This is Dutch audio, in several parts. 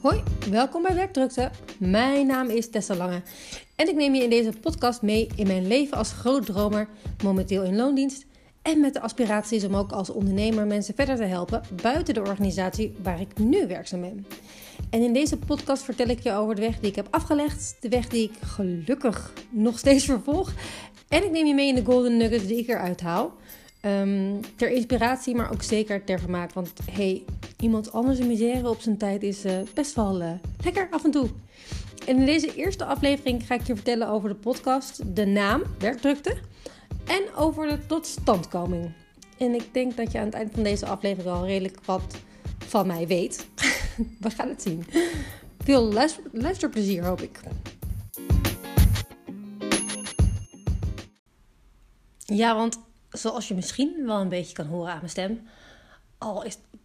Hoi, welkom bij Werkdrukte. Mijn naam is Tessa Lange en ik neem je in deze podcast mee in mijn leven als grootdromer, momenteel in loondienst en met de aspiraties om ook als ondernemer mensen verder te helpen buiten de organisatie waar ik nu werkzaam ben. En in deze podcast vertel ik je over de weg die ik heb afgelegd, de weg die ik gelukkig nog steeds vervolg en ik neem je mee in de golden nuggets die ik eruit haal. Um, ter inspiratie, maar ook zeker ter vermaak. Want hey, iemand anders in misère op zijn tijd is uh, best wel uh, lekker af en toe. En in deze eerste aflevering ga ik je vertellen over de podcast, de naam, werkdrukte en over de totstandkoming. En ik denk dat je aan het eind van deze aflevering al redelijk wat van mij weet. We gaan het zien. Veel luisterplezier hoop ik. Ja, want zoals je misschien wel een beetje kan horen aan mijn stem, al is het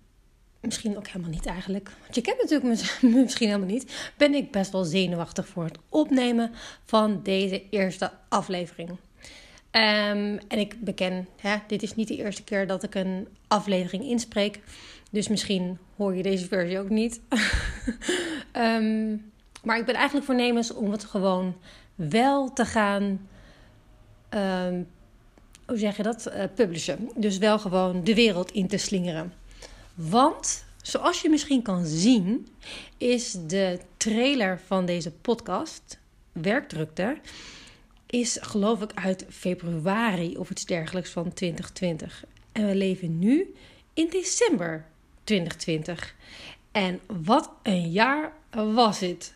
misschien ook helemaal niet eigenlijk, want je kent natuurlijk misschien helemaal niet, ben ik best wel zenuwachtig voor het opnemen van deze eerste aflevering. Um, en ik beken, hè, dit is niet de eerste keer dat ik een aflevering inspreek. Dus misschien hoor je deze versie ook niet. um, maar ik ben eigenlijk voornemens om het gewoon wel te gaan um, hoe zeg je dat, uh, publishen. Dus wel gewoon de wereld in te slingeren. Want, zoals je misschien kan zien, is de trailer van deze podcast, Werkdrukte, is geloof ik uit februari of iets dergelijks van 2020. En we leven nu in december 2020. En wat een jaar was het.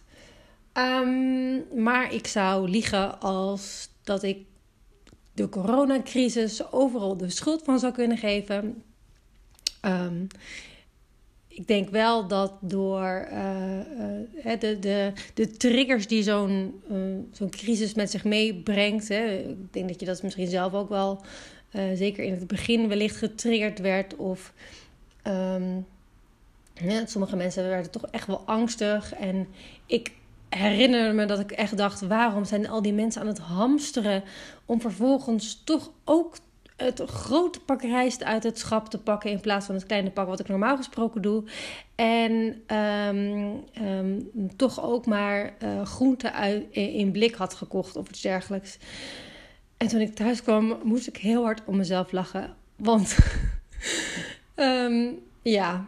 Um, maar ik zou liegen als dat ik de coronacrisis overal de schuld van zou kunnen geven. Um, ik denk wel dat door uh, uh, de, de, de triggers die zo'n uh, zo'n crisis met zich meebrengt. Hè, ik denk dat je dat misschien zelf ook wel, zeker in het begin, wellicht getriggerd werd. Of ja, sommige mensen werden toch echt wel angstig. En ik herinner me dat ik echt dacht: waarom zijn al die mensen aan het hamsteren om vervolgens toch ook het grote pak rijst uit het schap te pakken in plaats van het kleine pak wat ik normaal gesproken doe. En um, um, toch ook maar uh, groenten uit, in blik had gekocht of iets dergelijks. En toen ik thuis kwam, moest ik heel hard om mezelf lachen. Want um, ja,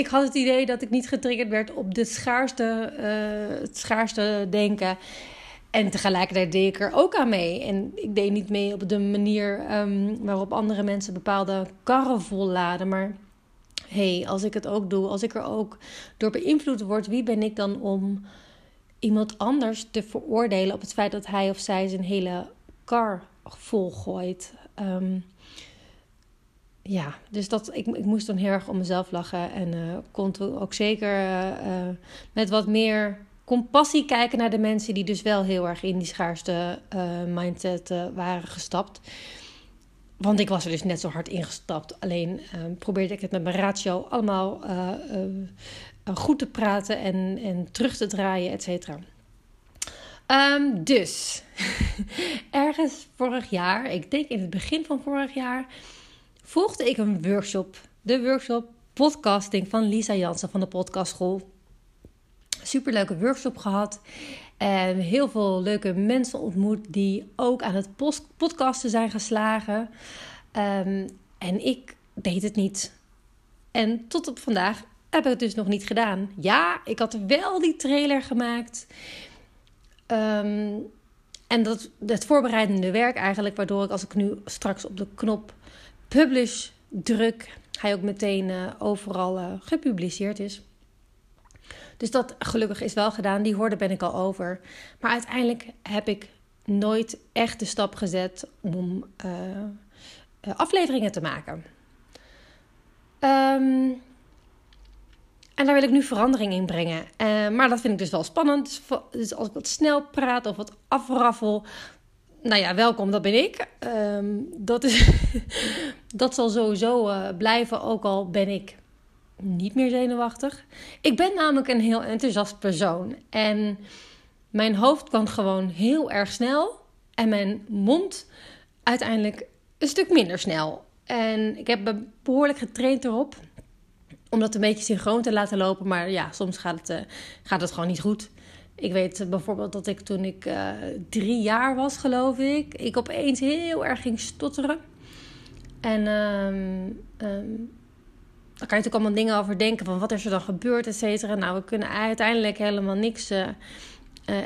ik had het idee dat ik niet getriggerd werd op de schaarste, uh, het schaarste denken. En tegelijkertijd deed ik er ook aan mee. En ik deed niet mee op de manier um, waarop andere mensen bepaalde karren volladen. Maar hey, als ik het ook doe, als ik er ook door beïnvloed word, wie ben ik dan om iemand anders te veroordelen op het feit dat hij of zij zijn hele kar volgooit? Um, ja, dus dat, ik, ik moest dan heel erg om mezelf lachen. En uh, kon toen ook zeker uh, met wat meer compassie kijken naar de mensen die dus wel heel erg in die schaarste mindset waren gestapt. Want ik was er dus net zo hard ingestapt. Alleen probeerde ik het met mijn ratio allemaal goed te praten en, en terug te draaien, et cetera. Um, dus, ergens vorig jaar, ik denk in het begin van vorig jaar volgde ik een workshop. De workshop podcasting van Lisa Jansen van de podcastschool. Superleuke workshop gehad. En heel veel leuke mensen ontmoet die ook aan het podcasten zijn geslagen. Um, en ik deed het niet. En tot op vandaag heb ik het dus nog niet gedaan. Ja, ik had wel die trailer gemaakt. Um, en dat, het voorbereidende werk eigenlijk, waardoor ik als ik nu straks op de knop publish druk, hij ook meteen uh, overal uh, gepubliceerd is. Dus dat gelukkig is wel gedaan. Die hoorde ben ik al over. Maar uiteindelijk heb ik nooit echt de stap gezet om uh, afleveringen te maken. Um, en daar wil ik nu verandering in brengen. Maar dat vind ik dus wel spannend. Dus, dus als ik wat snel praat of wat afraffel, nou ja, welkom, dat ben ik. Um, dat, is dat zal sowieso uh, blijven, ook al ben ik niet meer zenuwachtig. Ik ben namelijk een heel enthousiast persoon. En mijn hoofd kan gewoon heel erg snel. En mijn mond uiteindelijk een stuk minder snel. En ik heb behoorlijk getraind erop om dat een beetje synchroon te laten lopen. Maar ja, soms gaat het, uh, gaat het gewoon niet goed. Ik weet bijvoorbeeld dat ik toen ik uh, drie jaar was, geloof ik, ik opeens heel erg ging stotteren. En um, daar kan je natuurlijk allemaal dingen over denken van wat is er dan gebeurd, et cetera. Nou, we kunnen uiteindelijk helemaal niks uh,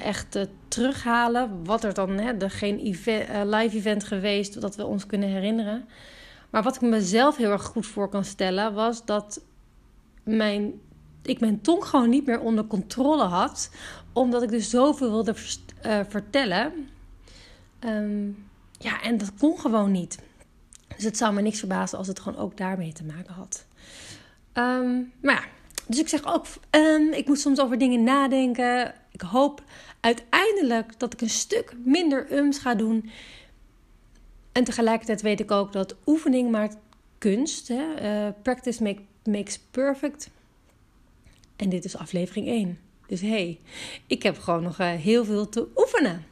echt terughalen. Wat er dan, hè, er geen live event geweest dat we ons kunnen herinneren. Maar wat ik mezelf heel erg goed voor kan stellen, was dat mijn, ik mijn tong gewoon niet meer onder controle had. Omdat ik dus zoveel wilde uh, vertellen. Um, ja, en dat kon gewoon niet. Dus het zou me niks verbazen als het gewoon ook daarmee te maken had. Um, maar ja, dus ik zeg ook, um, ik moet soms over dingen nadenken. Ik hoop uiteindelijk dat ik een stuk minder ums ga doen. En tegelijkertijd weet ik ook dat oefening maakt kunst. Hè? Uh, practice make, makes perfect. En dit is aflevering 1. Dus hey, ik heb gewoon nog uh, heel veel te oefenen.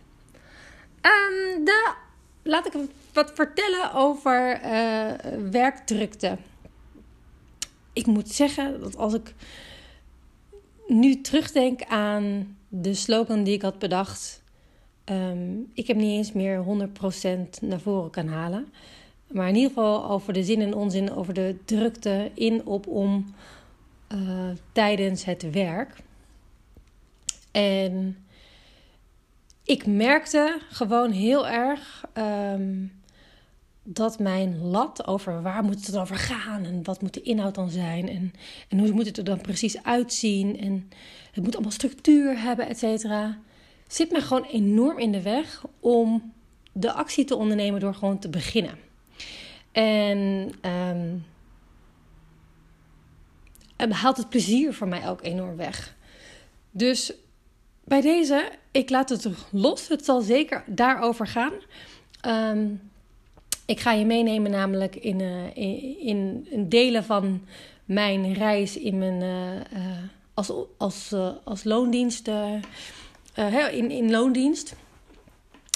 Um, de, laat ik wat vertellen over uh, werkdrukte. Ik moet zeggen dat als ik nu terugdenk aan de slogan die ik had bedacht um, ik heb niet eens meer 100% naar voren kan halen. Maar in ieder geval over de zin en onzin, over de drukte in, op, om uh, tijdens het werk. En ik merkte gewoon heel erg um, dat mijn lat over waar moet het dan over gaan en wat moet de inhoud dan zijn en, en hoe moet het er dan precies uitzien en het moet allemaal structuur hebben, et cetera zit me gewoon enorm in de weg om de actie te ondernemen door gewoon te beginnen. En um, haalt het plezier voor mij ook enorm weg. Dus bij deze, ik laat het los. Het zal zeker daarover gaan. Um, ik ga je meenemen namelijk in, uh, in, in, delen van mijn reis in mijn, uh, uh, als, als, als loondienst in, in loondienst.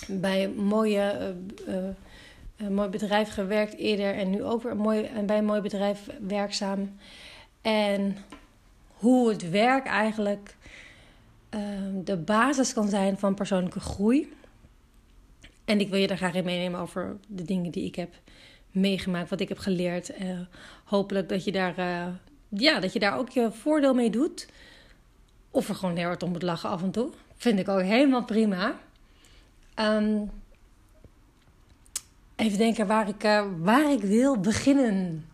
Bij een mooie, mooi bedrijf gewerkt eerder en nu ook weer een mooi, bij een mooi bedrijf werkzaam. En hoe het werk eigenlijk de basis kan zijn van persoonlijke groei. En ik wil je daar graag in meenemen over de dingen die ik heb meegemaakt, wat ik heb geleerd. hopelijk dat je, daar, ja, dat je daar ook je voordeel mee doet. Of er gewoon heel hard om moet lachen af en toe. Vind ik ook helemaal prima. Um, even denken waar ik, uh, waar ik wil beginnen.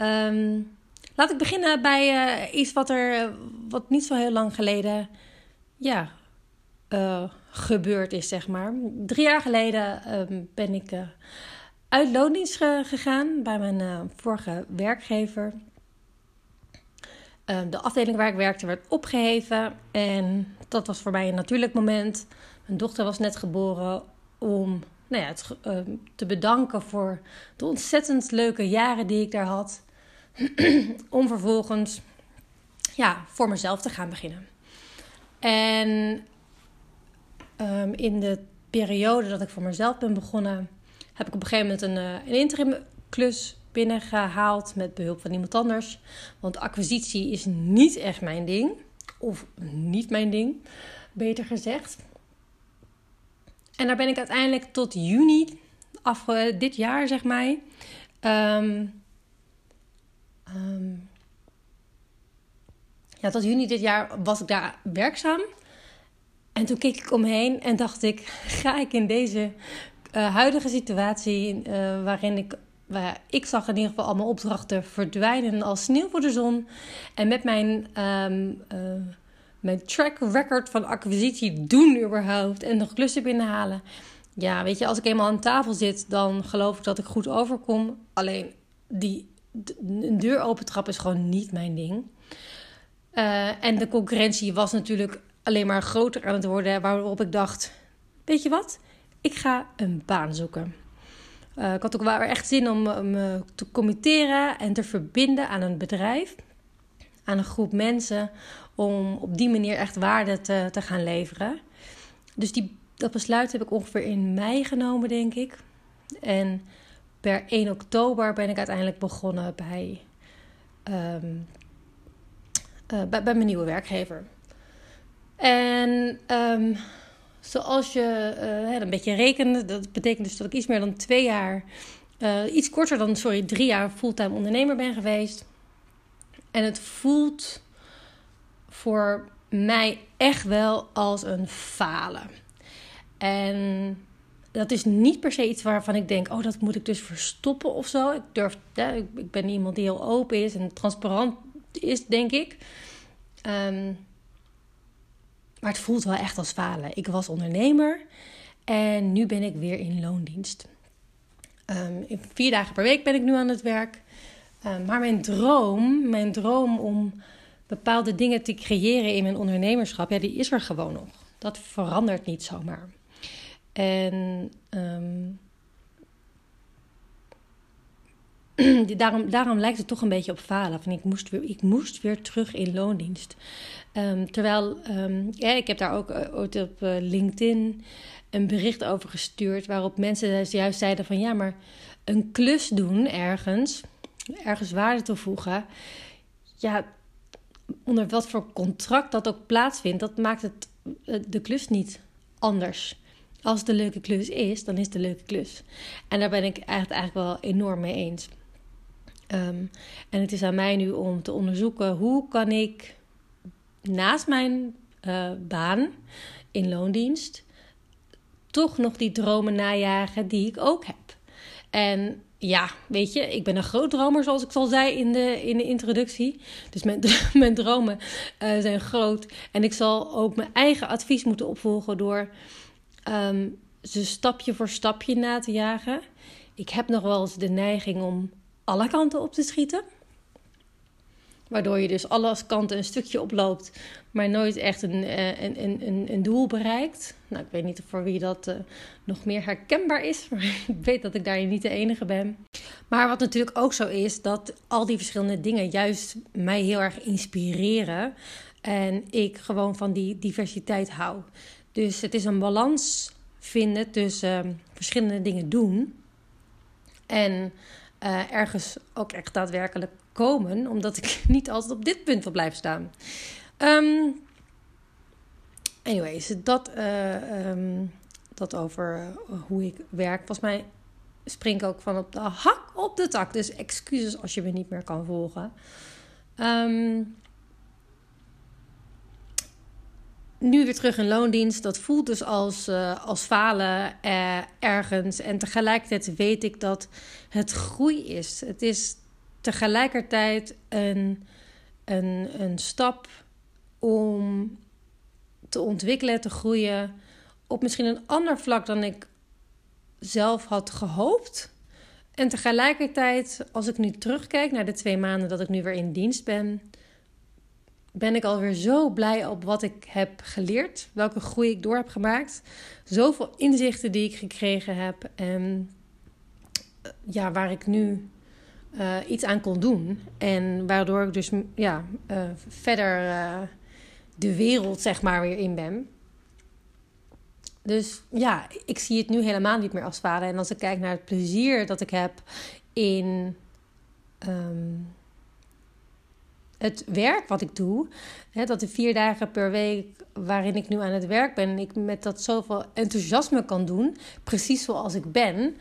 Um, laat ik beginnen bij uh, iets wat er wat niet zo heel lang geleden ja, uh, gebeurd is, zeg maar. Drie jaar geleden um, ben ik uit loondienst gegaan bij mijn vorige werkgever. de afdeling waar ik werkte werd opgeheven en dat was voor mij een natuurlijk moment. Mijn dochter was net geboren om nou ja, het, uh, te bedanken voor de ontzettend leuke jaren die ik daar had. om vervolgens ja, voor mezelf te gaan beginnen. En um, in de periode dat ik voor mezelf ben begonnen, heb ik op een gegeven moment een, uh, een interim klus binnengehaald met behulp van iemand anders. Want acquisitie is niet echt mijn ding. Of niet mijn ding, beter gezegd. En daar ben ik uiteindelijk tot juni af, dit jaar, zeg maar. Um, um, ja, tot juni dit jaar was ik daar werkzaam. En toen keek ik omheen en dacht ik: ga ik in deze uh, huidige situatie, uh, waarin ik waar ik zag in ieder geval al mijn opdrachten verdwijnen als sneeuw voor de zon. En met mijn, um, uh, mijn track record van acquisitie doen überhaupt en nog klussen binnenhalen. Ja, weet je, als ik eenmaal aan tafel zit, dan geloof ik dat ik goed overkom. Alleen die een deur opentrap is gewoon niet mijn ding. Uh, en de concurrentie was natuurlijk alleen maar groter aan het worden, waarop ik dacht: Weet je wat? Ik ga een baan zoeken. Uh, ik had ook wel echt zin om me te committeren en te verbinden aan een bedrijf, aan een groep mensen, om op die manier echt waarde te, te gaan leveren. Dus die, dat besluit heb ik ongeveer in mei genomen, denk ik. En per 1 oktober ben ik uiteindelijk begonnen bij, um, bij, bij, mijn nieuwe werkgever. En um, zoals je uh, een beetje rekent, dat betekent dus dat ik iets meer dan twee jaar, uh, iets korter dan, sorry, drie jaar fulltime ondernemer ben geweest. En het voelt voor mij echt wel als een falen. En dat is niet per se iets waarvan ik denk, oh, dat moet ik dus verstoppen of zo. Ik durf, ik ben iemand die heel open is en transparant is, denk ik. Um, maar het voelt wel echt als falen. Ik was ondernemer en nu ben ik weer in loondienst. Um, vier dagen per week ben ik nu aan het werk. Um, maar mijn droom, mijn droom om bepaalde dingen te creëren in mijn ondernemerschap, ja, die is er gewoon nog. Dat verandert niet zomaar. En daarom, daarom lijkt het toch een beetje op falen. Van ik, moest weer, ik moest weer terug in loondienst. Um, terwijl, um, ja, ik heb daar ook uh, ooit op uh, LinkedIn een bericht over gestuurd. Waarop mensen juist zeiden van ja, maar een klus doen ergens, ergens waarde toevoegen. Ja, onder wat voor contract dat ook plaatsvindt, dat maakt het, uh, de klus niet anders. Als een leuke klus is, dan is een leuke klus. En daar ben ik eigenlijk, eigenlijk wel enorm mee eens. Um, en het is aan mij nu om te onderzoeken hoe kan ik naast mijn uh, baan in loondienst toch nog die dromen najagen die ik ook heb. En ja, weet je, ik ben een groot dromer, zoals ik al zei in de, in de introductie. Dus mijn, mijn dromen uh, zijn groot. En ik zal ook mijn eigen advies moeten opvolgen door um, ze stapje voor stapje na te jagen. Ik heb nog wel eens de neiging om alle kanten op te schieten. Waardoor je dus alle kanten een stukje oploopt, maar nooit echt een, eh, een, een, een, doel bereikt. Nou, ik weet niet voor wie dat uh, nog meer herkenbaar is, maar ik weet dat ik daarin niet de enige ben. Maar wat natuurlijk ook zo is, dat al die verschillende dingen juist mij heel erg inspireren. En ik gewoon van die diversiteit hou. Dus het is een balans vinden tussen uh, verschillende dingen doen. En uh, ergens ook echt daadwerkelijk komen, omdat ik niet altijd op dit punt wil blijven staan. Um, anyways, dat, uh, um, dat over uh, hoe ik werk. Volgens mij spring ik ook van op de hak op de tak. Dus excuses als je me niet meer kan volgen. Um, nu weer terug in loondienst. Dat voelt dus als, uh, als falen uh, ergens. En tegelijkertijd weet ik dat het groei is. Het is tegelijkertijd een, een, een stap om te ontwikkelen, te groeien. Op misschien een ander vlak dan ik zelf had gehoopt. En tegelijkertijd, als ik nu terugkijk naar de twee maanden dat ik nu weer in dienst ben ben ik alweer zo blij op wat ik heb geleerd, welke groei ik door heb gemaakt. Zoveel inzichten die ik gekregen heb en eh, ja, waar ik nu uh, iets aan kon doen. En waardoor ik dus ja, uh, verder de wereld zeg maar weer in ben. Dus ja, ik zie het nu helemaal niet meer als falen. En als ik kijk naar het plezier dat ik heb in um, het werk wat ik doe, hè, dat de vier dagen per week waarin ik nu aan het werk ben, ik met dat zoveel enthousiasme kan doen, precies zoals ik ben, uh,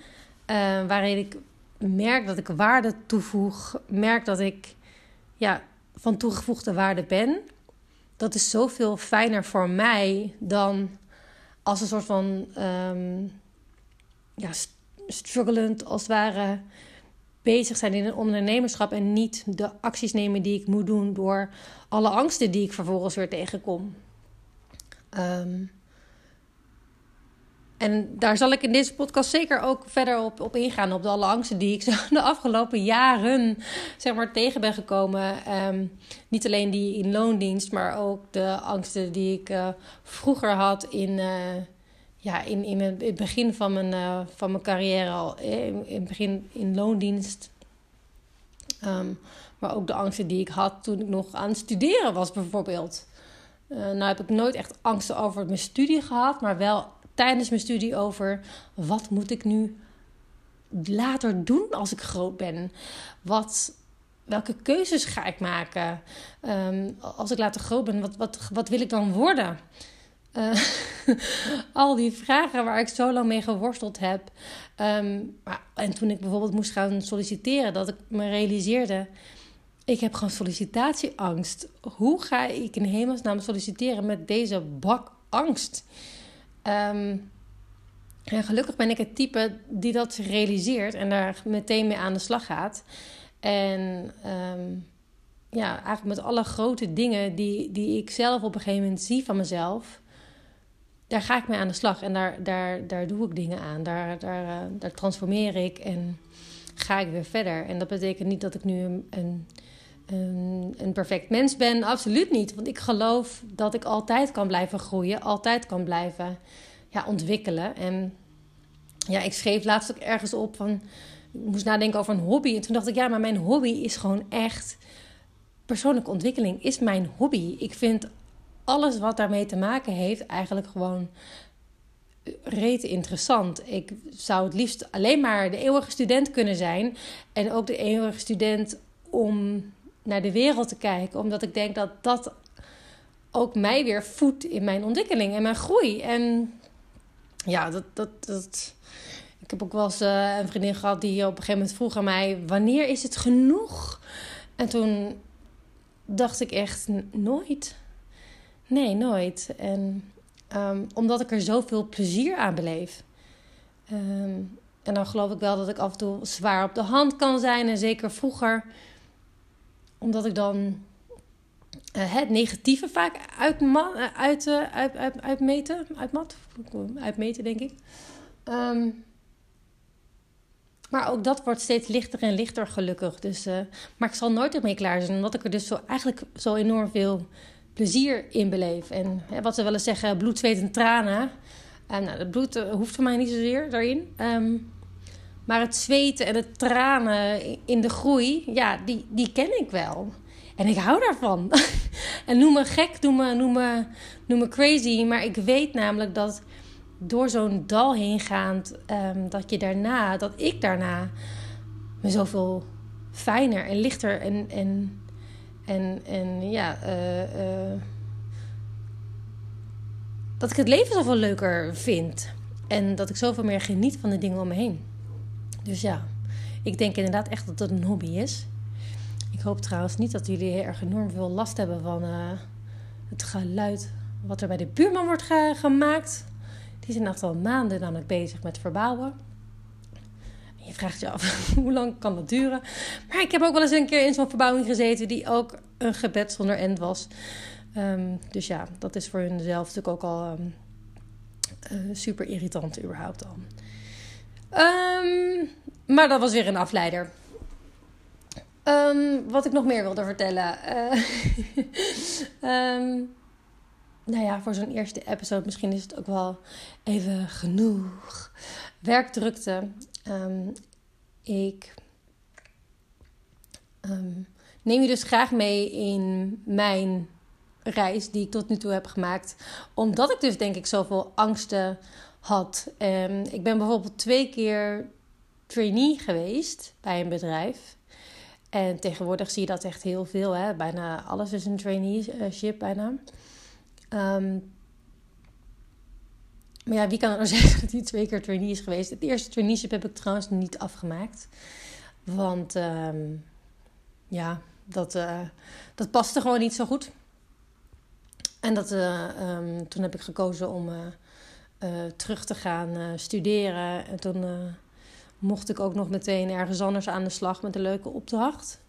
waarin ik merk dat ik waarde toevoeg, merk dat ik ja, van toegevoegde waarde ben. Dat is zoveel fijner voor mij dan als een soort van um, ja, strugglend als het ware bezig zijn in een ondernemerschap en niet de acties nemen die ik moet doen door alle angsten die ik vervolgens weer tegenkom. Um, en daar zal ik in deze podcast zeker ook verder op, op ingaan. Op de alle angsten die ik zo de afgelopen jaren zeg maar, tegen ben gekomen. Um, niet alleen die in loondienst, maar ook de angsten die ik uh, vroeger had in, uh, ja, in, in het begin van mijn, uh, van mijn carrière. Al, in, in het begin in loondienst. Um, maar ook de angsten die ik had toen ik nog aan het studeren was, bijvoorbeeld. nou heb ik nooit echt angsten over mijn studie gehad, maar wel tijdens mijn studie over wat moet ik nu later doen als ik groot ben? Wat welke keuzes ga ik maken? Ehm, als ik later groot ben, wat, wat, wat wil ik dan worden? Uh, al die vragen waar ik zo lang mee geworsteld heb. Ehm, en toen ik bijvoorbeeld moest gaan solliciteren, dat ik me realiseerde: ik heb gewoon sollicitatieangst. Hoe ga ik in hemelsnaam solliciteren met deze bak angst? Ehm, en gelukkig ben ik het type die dat realiseert en daar meteen mee aan de slag gaat. En ehm, ja, eigenlijk met alle grote dingen die, die ik zelf op een gegeven moment zie van mezelf, daar ga ik mee aan de slag. En daar, daar, daar doe ik dingen aan. Daar, daar, uh, daar transformeer ik en ga ik weer verder. En dat betekent niet dat ik nu een, een, een, een perfect mens ben. Absoluut niet. Want ik geloof dat ik altijd kan blijven groeien, altijd kan blijven ja, ontwikkelen. En ja, ik schreef laatst ook ergens op van. Ik moest nadenken over een hobby. En toen dacht ik, ja, maar mijn hobby is gewoon echt. Persoonlijke ontwikkeling is mijn hobby. Ik vind alles wat daarmee te maken heeft eigenlijk gewoon reet interessant. Ik zou het liefst alleen maar de eeuwige student kunnen zijn. En ook de eeuwige student om naar de wereld te kijken. Omdat ik denk dat dat ook mij weer voedt in mijn ontwikkeling en mijn groei. En ja, dat, dat, dat. Ik heb ook wel eens uh, een vriendin gehad die op een gegeven moment vroeg aan mij: Wanneer is het genoeg? En toen dacht ik echt: Nooit. Nee, nooit. En um, omdat ik er zoveel plezier aan beleef. Um, en dan geloof ik wel dat ik af en toe zwaar op de hand kan zijn. En zeker vroeger, omdat ik dan uh, het negatieve vaak uit, uh, uit, uit, uit, uitmeten. Uitmat? Uitmeten, denk ik. Um, maar ook dat wordt steeds lichter en lichter, gelukkig. Dus, maar ik zal nooit ermee klaar zijn, omdat ik er dus zo, eigenlijk zo enorm veel plezier in beleef. En wat ze willen zeggen, bloed, zweet en tranen. En nou, het bloed hoeft voor mij niet zozeer daarin. Um, maar het zweten en het tranen in de groei, ja, die, die ken ik wel. En ik hou daarvan. en noem me gek, noem me, noem, me, noem me crazy. Maar ik weet namelijk dat door zo'n dal heen gaand, um, dat je daarna, dat ik daarna me zoveel fijner en lichter en, en, en, en ja, uh, uh, dat ik het leven zoveel leuker vind. En dat ik zoveel meer geniet van de dingen om me heen. Dus ja, ik denk inderdaad echt dat het een hobby is. Ik hoop trouwens niet dat jullie heel erg enorm veel last hebben van uh, het geluid wat er bij de buurman wordt ge gemaakt. Die zijn echt al maanden namelijk bezig met verbouwen. Je vraagt je af, hoe lang kan dat duren? Maar ik heb ook wel eens een keer in zo'n verbouwing gezeten die ook een gebed zonder end was. Um, dus ja, dat is voor hun zelf natuurlijk ook al um, uh, super irritant überhaupt al. Um, maar dat was weer een afleider. Wat ik nog meer wilde vertellen. Um, nou ja, voor zo'n eerste episode misschien is het ook wel even genoeg. Werkdrukte. Um, ik neem je dus graag mee in mijn reis die ik tot nu toe heb gemaakt. Omdat ik dus denk ik zoveel angsten had. ik ben bijvoorbeeld twee keer trainee geweest bij een bedrijf. En tegenwoordig zie je dat echt heel veel. Hè? Bijna alles is een traineeship bijna. Um, maar ja, wie kan er nou zeggen dat hij twee keer trainee is geweest? Het eerste traineeship heb ik trouwens niet afgemaakt. Want um, ja, dat, uh, dat paste gewoon niet zo goed. En dat, uh, um, toen heb ik gekozen om uh, terug te gaan studeren. En toen mocht ik ook nog meteen ergens anders aan de slag met een leuke opdracht.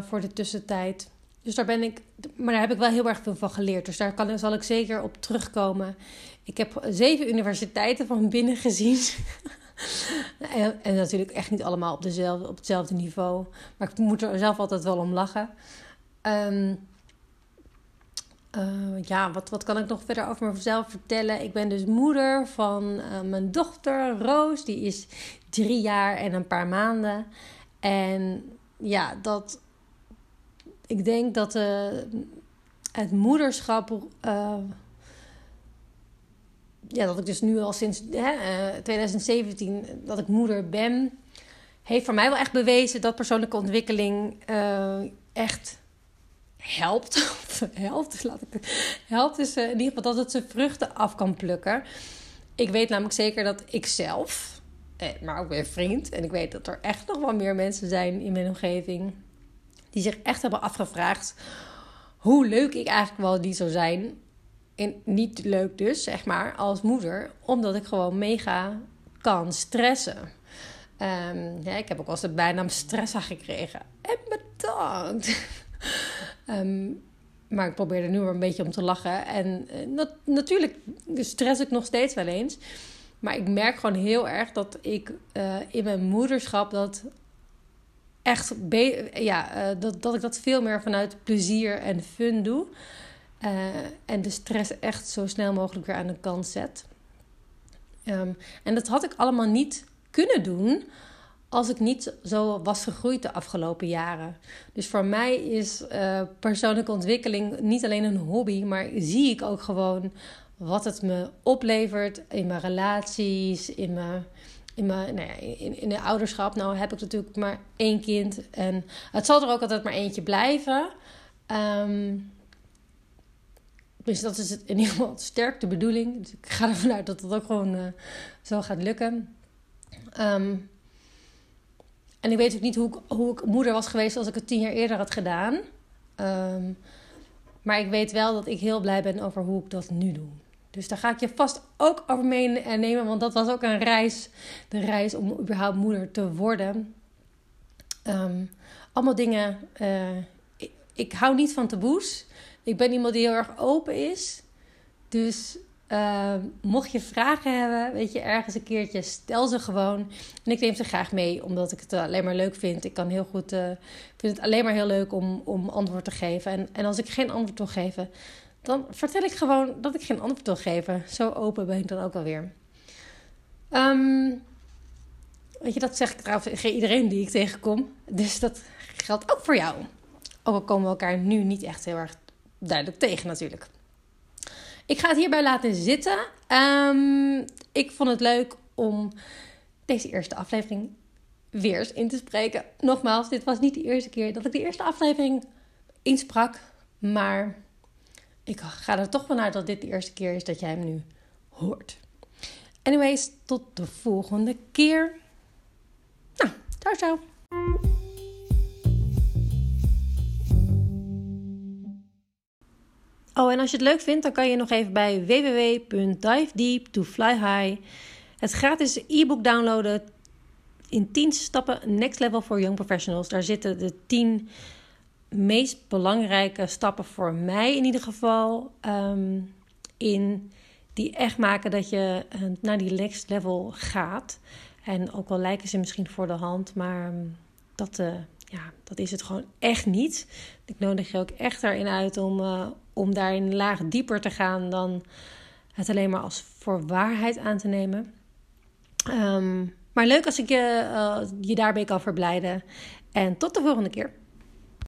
Voor de tussentijd. Dus daar ben ik, maar daar heb ik wel heel erg veel van geleerd. Dus daar kan, zal ik zeker op terugkomen. Ik heb zeven universiteiten van binnen gezien. en, en, natuurlijk echt niet allemaal op, dezelfde, op hetzelfde niveau. Maar ik moet er zelf altijd wel om lachen. Um, uh, ja, wat, wat kan ik nog verder over mezelf vertellen? Ik ben dus moeder van uh, mijn dochter Roos. Die is drie jaar en een paar maanden. En ja, dat. Ik denk dat uh, het moederschap. ja, dat ik dus nu al sinds 2017 dat ik moeder ben heeft voor mij wel echt bewezen dat persoonlijke ontwikkeling echt helpt. helpt, laat ik helpt. Dus in ieder geval dat het zijn vruchten af kan plukken. Ik weet namelijk zeker dat ik zelf, eh, maar ook mijn vriend, en ik weet dat er echt nog wel meer mensen zijn in mijn omgeving die zich echt hebben afgevraagd hoe leuk ik eigenlijk wel die zou zijn. En niet leuk dus, zeg maar, als moeder, omdat ik gewoon mega kan stressen. Um, ja, ik heb ook wel eens de bijnaam stressa gekregen. En bedankt. um, maar ik probeer er nu weer een beetje om te lachen. En uh, natuurlijk stress ik nog steeds wel eens. Maar ik merk gewoon heel erg dat ik uh, in mijn moederschap dat echt ja, uh, dat, dat ik dat veel meer vanuit plezier en fun doe. en de stress echt zo snel mogelijk weer aan de kant zet. Um, en dat had ik allemaal niet kunnen doen als ik niet zo was gegroeid de afgelopen jaren. Dus voor mij is uh, persoonlijke ontwikkeling niet alleen een hobby, maar zie ik ook gewoon wat het me oplevert in mijn relaties, in mijn, in, mijn, nou in, in de ouderschap. Nou heb ik natuurlijk maar één kind en het zal er ook altijd maar eentje blijven. Dus dat is het in ieder geval sterk de bedoeling. Dus ik ga ervan uit dat het ook gewoon uh, zo gaat lukken. Um, en ik weet ook niet hoe ik, hoe ik moeder was geweest als ik het tien jaar eerder had gedaan. Um, maar ik weet wel dat ik heel blij ben over hoe ik dat nu doe. Dus daar ga ik je vast ook over meenemen. Want dat was ook een reis. De reis om überhaupt moeder te worden. Um, allemaal dingen. Uh, ik, ik hou niet van taboes. Ik ben iemand die heel erg open is. Dus uh, mocht je vragen hebben, weet je, ergens een keertje, stel ze gewoon. En ik neem ze graag mee, omdat ik het alleen maar leuk vind. Ik kan heel goed, uh, vind het alleen maar heel leuk om, om antwoord te geven. En, en als ik geen antwoord wil geven, dan vertel ik gewoon dat ik geen antwoord wil geven. Zo open ben ik dan ook alweer. Um, weet je, dat zeg ik trouwens tegen iedereen die ik tegenkom. Dus dat geldt ook voor jou. Ook al komen we elkaar nu niet echt heel erg duidelijk tegen natuurlijk. Ik ga het hierbij laten zitten. Um, ik vond het leuk om deze eerste aflevering weer eens in te spreken. Nogmaals, dit was niet de eerste keer dat ik de eerste aflevering insprak. Maar ik ga er toch vanuit dat dit de eerste keer is dat jij hem nu hoort. Anyways, tot de volgende keer. Nou, ciao ciao. Oh, en als je het leuk vindt, dan kan je nog even bij www.dive deep to fly high het gratis e-book downloaden in 10 stappen Next Level for Young Professionals. Daar zitten de 10 meest belangrijke stappen voor mij in ieder geval um, in. Die echt maken dat je uh, naar die next level gaat. En ook al lijken ze misschien voor de hand, maar um, dat, uh, ja, dat is het gewoon echt niet. Ik nodig je ook echt daarin uit om, uh, om daar een laag dieper te gaan dan het alleen maar als voor waarheid aan te nemen. Um, maar leuk als ik je, uh, je daarbij kan verblijden. En tot de volgende keer.